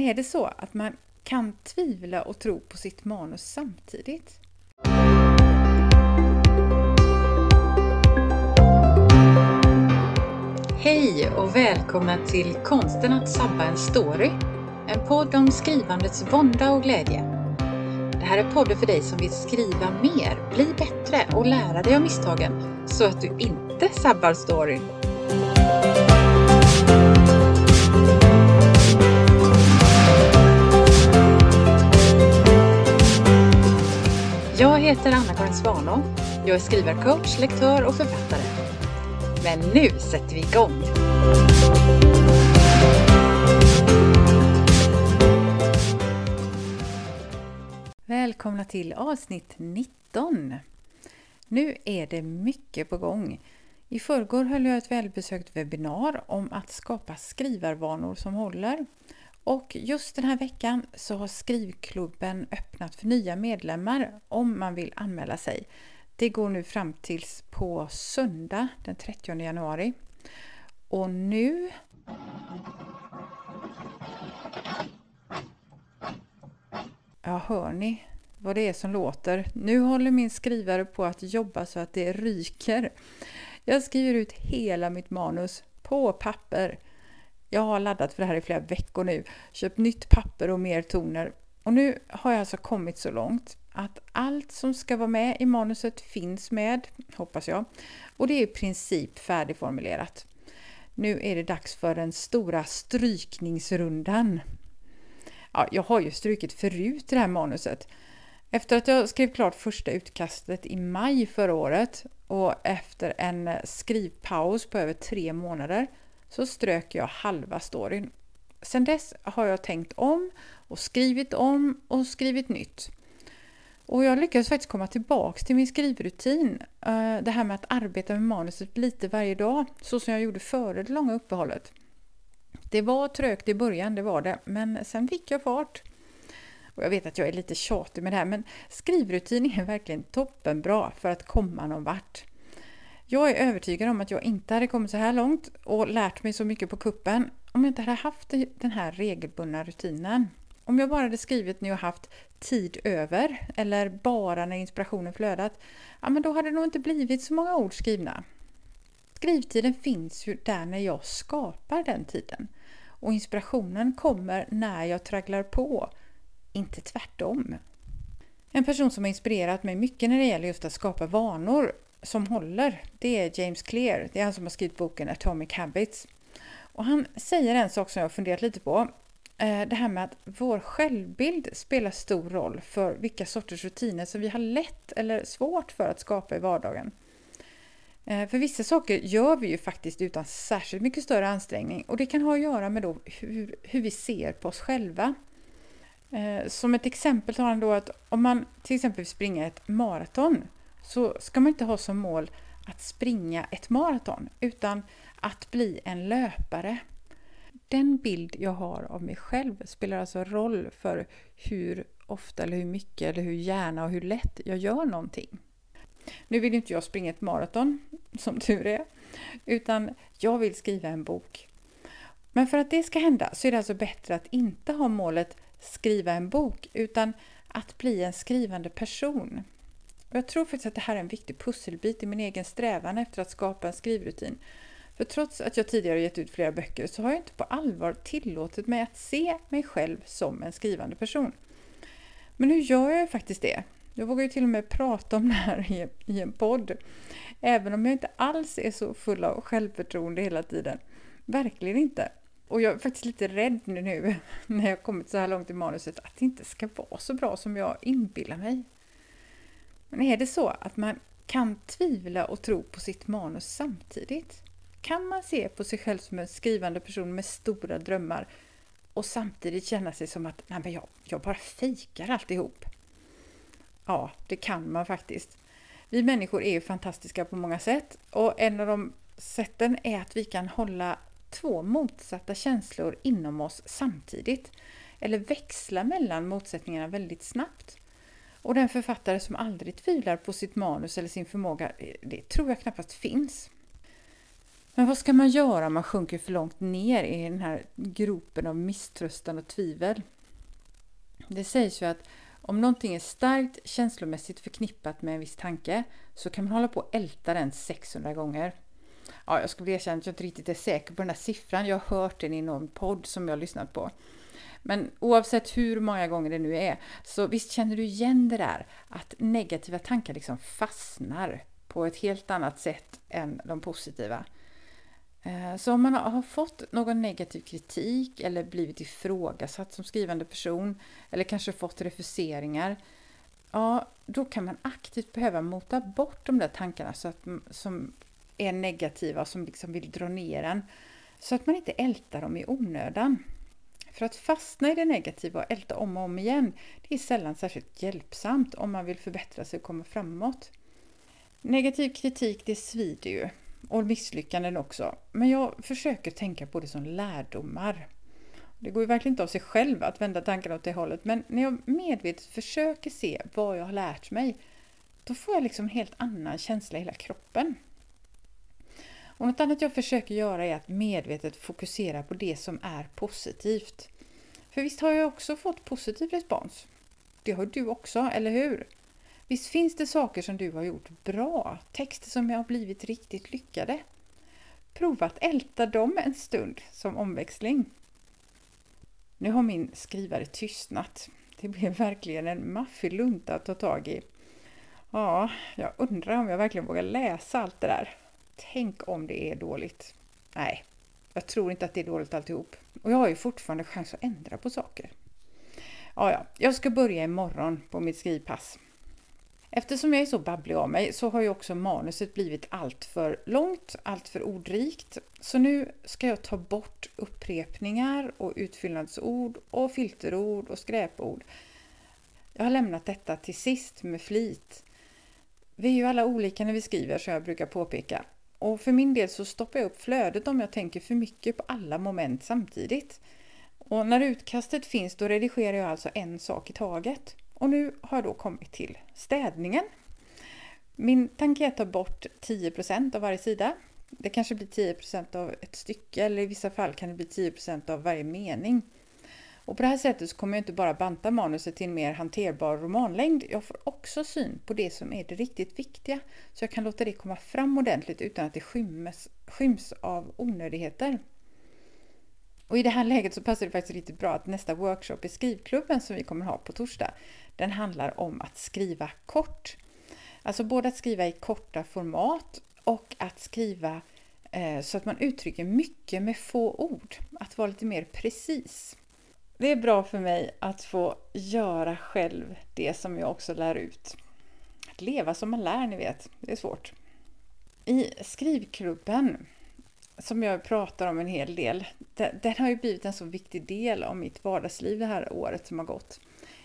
Men är det så att man kan tvivla och tro på sitt manus samtidigt? Hej och välkomna till Konsten att sabba en story. En podd om skrivandets vånda och glädje. Det här är podden för dig som vill skriva mer, bli bättre och lära dig av misstagen så att du inte sabbar storyn. Heter Anna-Karin Svanå. Jag är skrivarcoach, lektör och författare. Men nu sätter vi igång! Välkomna till avsnitt 19. Nu är det mycket på gång. I förrgår höll jag ett välbesökt webbinar om att skapa skrivarvanor som håller. Och just den här veckan så har Skrivklubben öppnat för nya medlemmar om man vill anmäla sig. Det går nu fram tills på söndag den 30 januari. Och nu... Ja, hör ni vad det är som låter? Nu håller min skrivare på att jobba så att det ryker. Jag skriver ut hela mitt manus på papper. Jag har laddat för det här i flera veckor nu, köpt nytt papper och mer toner. Och nu har jag alltså kommit så långt att allt som ska vara med i manuset finns med, hoppas jag. Och det är i princip färdigformulerat. Nu är det dags för den stora strykningsrundan. Ja, jag har ju strukit förut det här manuset. Efter att jag skrev klart första utkastet i maj förra året och efter en skrivpaus på över tre månader så strök jag halva storyn. Sedan dess har jag tänkt om och skrivit om och skrivit nytt. Och jag lyckades faktiskt komma tillbaks till min skrivrutin. Eh, det här med att arbeta med manuset lite varje dag, så som jag gjorde före det långa uppehållet. Det var trögt i början, det var det, men sen fick jag fart. Och jag vet att jag är lite tjatig med det här, men skrivrutin är verkligen toppenbra för att komma någon vart. Jag är övertygad om att jag inte hade kommit så här långt och lärt mig så mycket på kuppen om jag inte hade haft den här regelbundna rutinen. Om jag bara hade skrivit när jag haft tid över eller bara när inspirationen flödat, ja men då hade det nog inte blivit så många ord skrivna. Skrivtiden finns ju där när jag skapar den tiden. Och inspirationen kommer när jag tragglar på, inte tvärtom. En person som har inspirerat mig mycket när det gäller just att skapa vanor som håller, det är James Clear. Det är han som har skrivit boken Atomic Habits. Och han säger en sak som jag har funderat lite på. Eh, det här med att vår självbild spelar stor roll för vilka sorters rutiner som vi har lätt eller svårt för att skapa i vardagen. Eh, för vissa saker gör vi ju faktiskt utan särskilt mycket större ansträngning och det kan ha att göra med då hur, hur vi ser på oss själva. Eh, som ett exempel tar han då att om man till exempel vill springa ett maraton så ska man inte ha som mål att springa ett maraton utan att bli en löpare. Den bild jag har av mig själv spelar alltså roll för hur ofta eller hur mycket eller hur gärna och hur lätt jag gör någonting. Nu vill inte jag springa ett maraton, som tur är, utan jag vill skriva en bok. Men för att det ska hända så är det alltså bättre att inte ha målet skriva en bok, utan att bli en skrivande person. Och jag tror faktiskt att det här är en viktig pusselbit i min egen strävan efter att skapa en skrivrutin. För trots att jag tidigare gett ut flera böcker så har jag inte på allvar tillåtit mig att se mig själv som en skrivande person. Men nu gör jag ju faktiskt det. Jag vågar ju till och med prata om det här i en podd. Även om jag inte alls är så full av självförtroende hela tiden. Verkligen inte. Och jag är faktiskt lite rädd nu när jag kommit så här långt i manuset att det inte ska vara så bra som jag inbillar mig. Men är det så att man kan tvivla och tro på sitt manus samtidigt? Kan man se på sig själv som en skrivande person med stora drömmar och samtidigt känna sig som att Nej, men jag, jag bara fejkar alltihop? Ja, det kan man faktiskt. Vi människor är ju fantastiska på många sätt och en av de sätten är att vi kan hålla två motsatta känslor inom oss samtidigt eller växla mellan motsättningarna väldigt snabbt. Och den författare som aldrig tvivlar på sitt manus eller sin förmåga, eh, det tror jag knappast finns. Men vad ska man göra om man sjunker för långt ner i den här gropen av misströstan och tvivel? Det sägs ju att om någonting är starkt känslomässigt förknippat med en viss tanke så kan man hålla på och älta den 600 gånger. Ja, jag ska väl erkänna att jag inte riktigt är säker på den här siffran. Jag har hört den i någon podd som jag har lyssnat på. Men oavsett hur många gånger det nu är, så visst känner du igen det där att negativa tankar liksom fastnar på ett helt annat sätt än de positiva. Eh, så om man har fått någon negativ kritik eller blivit ifrågasatt som skrivande person eller kanske fått refuseringar, ja, då kan man aktivt behöva mota bort de där tankarna så att, som är negativa och som liksom vill dra ner en, så att man inte ältar dem i onödan. För att fastna i det negativa och älta om och om igen, det är sällan särskilt hjälpsamt om man vill förbättra sig och komma framåt. Negativ kritik, det svider ju. Och misslyckanden också. Men jag försöker tänka på det som lärdomar. Det går ju verkligen inte av sig själv att vända tankarna åt det hållet, men när jag medvetet försöker se vad jag har lärt mig, då får jag liksom en helt annan känsla i hela kroppen. Och något annat jag försöker göra är att medvetet fokusera på det som är positivt. För visst har jag också fått positiv respons? Det har du också, eller hur? Visst finns det saker som du har gjort bra, texter som har blivit riktigt lyckade? Prova att älta dem en stund som omväxling. Nu har min skrivare tystnat. Det blev verkligen en maffig lunta att ta tag i. Ja, jag undrar om jag verkligen vågar läsa allt det där. Tänk om det är dåligt. Nej, jag tror inte att det är dåligt alltihop. Och jag har ju fortfarande chans att ändra på saker. Ja, ja, jag ska börja imorgon på mitt skrivpass. Eftersom jag är så babblig av mig så har ju också manuset blivit allt för långt, allt för ordrikt. Så nu ska jag ta bort upprepningar och utfyllnadsord och filterord och skräpord. Jag har lämnat detta till sist med flit. Vi är ju alla olika när vi skriver, som jag brukar påpeka. Och för min del så stoppar jag upp flödet om jag tänker för mycket på alla moment samtidigt. Och när utkastet finns då redigerar jag alltså en sak i taget. Och nu har jag då kommit till städningen. Min tanke är att ta bort 10% av varje sida. Det kanske blir 10% av ett stycke eller i vissa fall kan det bli 10% av varje mening. Och på det här sättet så kommer jag inte bara banta manuset till en mer hanterbar romanlängd, jag får också syn på det som är det riktigt viktiga. Så jag kan låta det komma fram ordentligt utan att det skyms, skyms av onödigheter. Och i det här läget så passar det faktiskt riktigt bra att nästa workshop i skrivklubben som vi kommer ha på torsdag, den handlar om att skriva kort. Alltså både att skriva i korta format och att skriva eh, så att man uttrycker mycket med få ord. Att vara lite mer precis. Det är bra för mig att få göra själv det som jag också lär ut. Att leva som man lär, ni vet. Det är svårt. I skrivklubben, som jag pratar om en hel del, den har ju blivit en så viktig del av mitt vardagsliv det här året som har gått.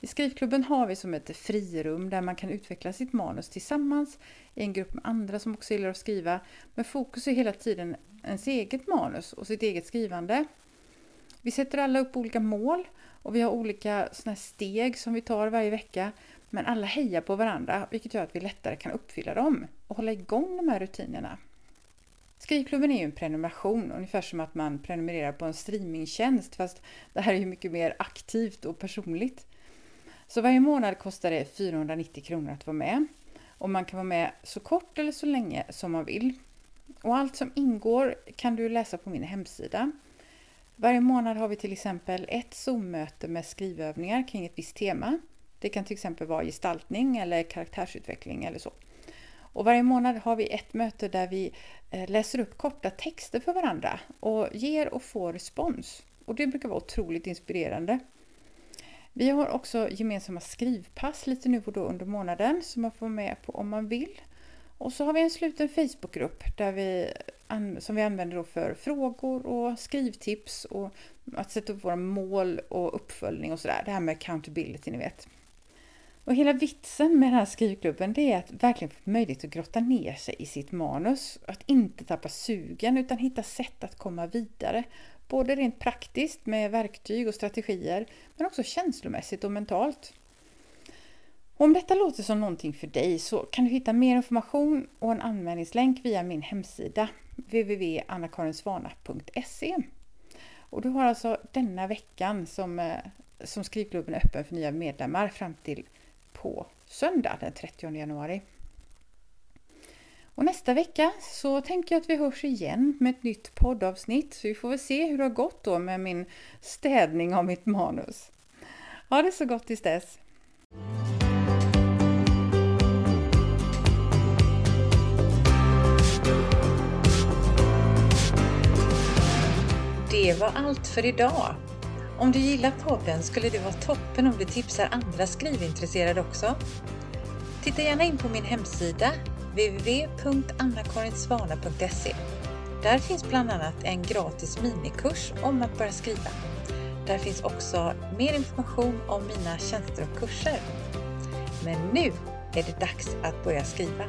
I skrivklubben har vi som ett frirum där man kan utveckla sitt manus tillsammans i en grupp med andra som också gillar att skriva. Men fokus är hela tiden ens eget manus och sitt eget skrivande. Vi sätter alla upp olika mål och vi har olika såna steg som vi tar varje vecka. Men alla hejar på varandra vilket gör att vi lättare kan uppfylla dem och hålla igång de här rutinerna. Skrivklubben är ju en prenumeration, ungefär som att man prenumererar på en streamingtjänst fast det här är ju mycket mer aktivt och personligt. Så varje månad kostar det 490 kronor att vara med. Och man kan vara med så kort eller så länge som man vill. Och allt som ingår kan du läsa på min hemsida. Varje månad har vi till exempel ett Zoom-möte med skrivövningar kring ett visst tema. Det kan till exempel vara gestaltning eller karaktärsutveckling eller så. Och varje månad har vi ett möte där vi eh, läser upp korta texter för varandra och ger och får respons. Och det brukar vara otroligt inspirerande. Vi har också gemensamma skrivpass lite nu och då under månaden som man får vara med på om man vill. Och så har vi en sluten Facebookgrupp där vi, som vi använder för frågor och skrivtips och att sätta upp våra mål och uppföljning och sådär. Det här med accountability, ni vet. Och hela vitsen med den här skrivklubben det är att verkligen få möjlighet att grotta ner sig i sitt manus. Att inte tappa sugen utan hitta sätt att komma vidare Både rent praktiskt med verktyg och strategier men också känslomässigt och mentalt. Om detta låter som någonting för dig så kan du hitta mer information och en anmälningslänk via min hemsida www.annakarinsvana.se Och du har alltså denna veckan som, eh, som skrivklubben är öppen för nya medlemmar fram till på söndag den 30 januari. Och nästa vecka så tänker jag att vi hörs igen med ett nytt poddavsnitt. Så vi får väl se hur det har gått då med min städning av mitt manus. Ha det så gott tills dess! Det var allt för idag. Om du gillar podden skulle det vara toppen om du tipsar andra skrivintresserade också. Titta gärna in på min hemsida www.annakarinsvana.se. Där finns bland annat en gratis minikurs om att börja skriva. Där finns också mer information om mina tjänster och kurser. Men nu är det dags att börja skriva.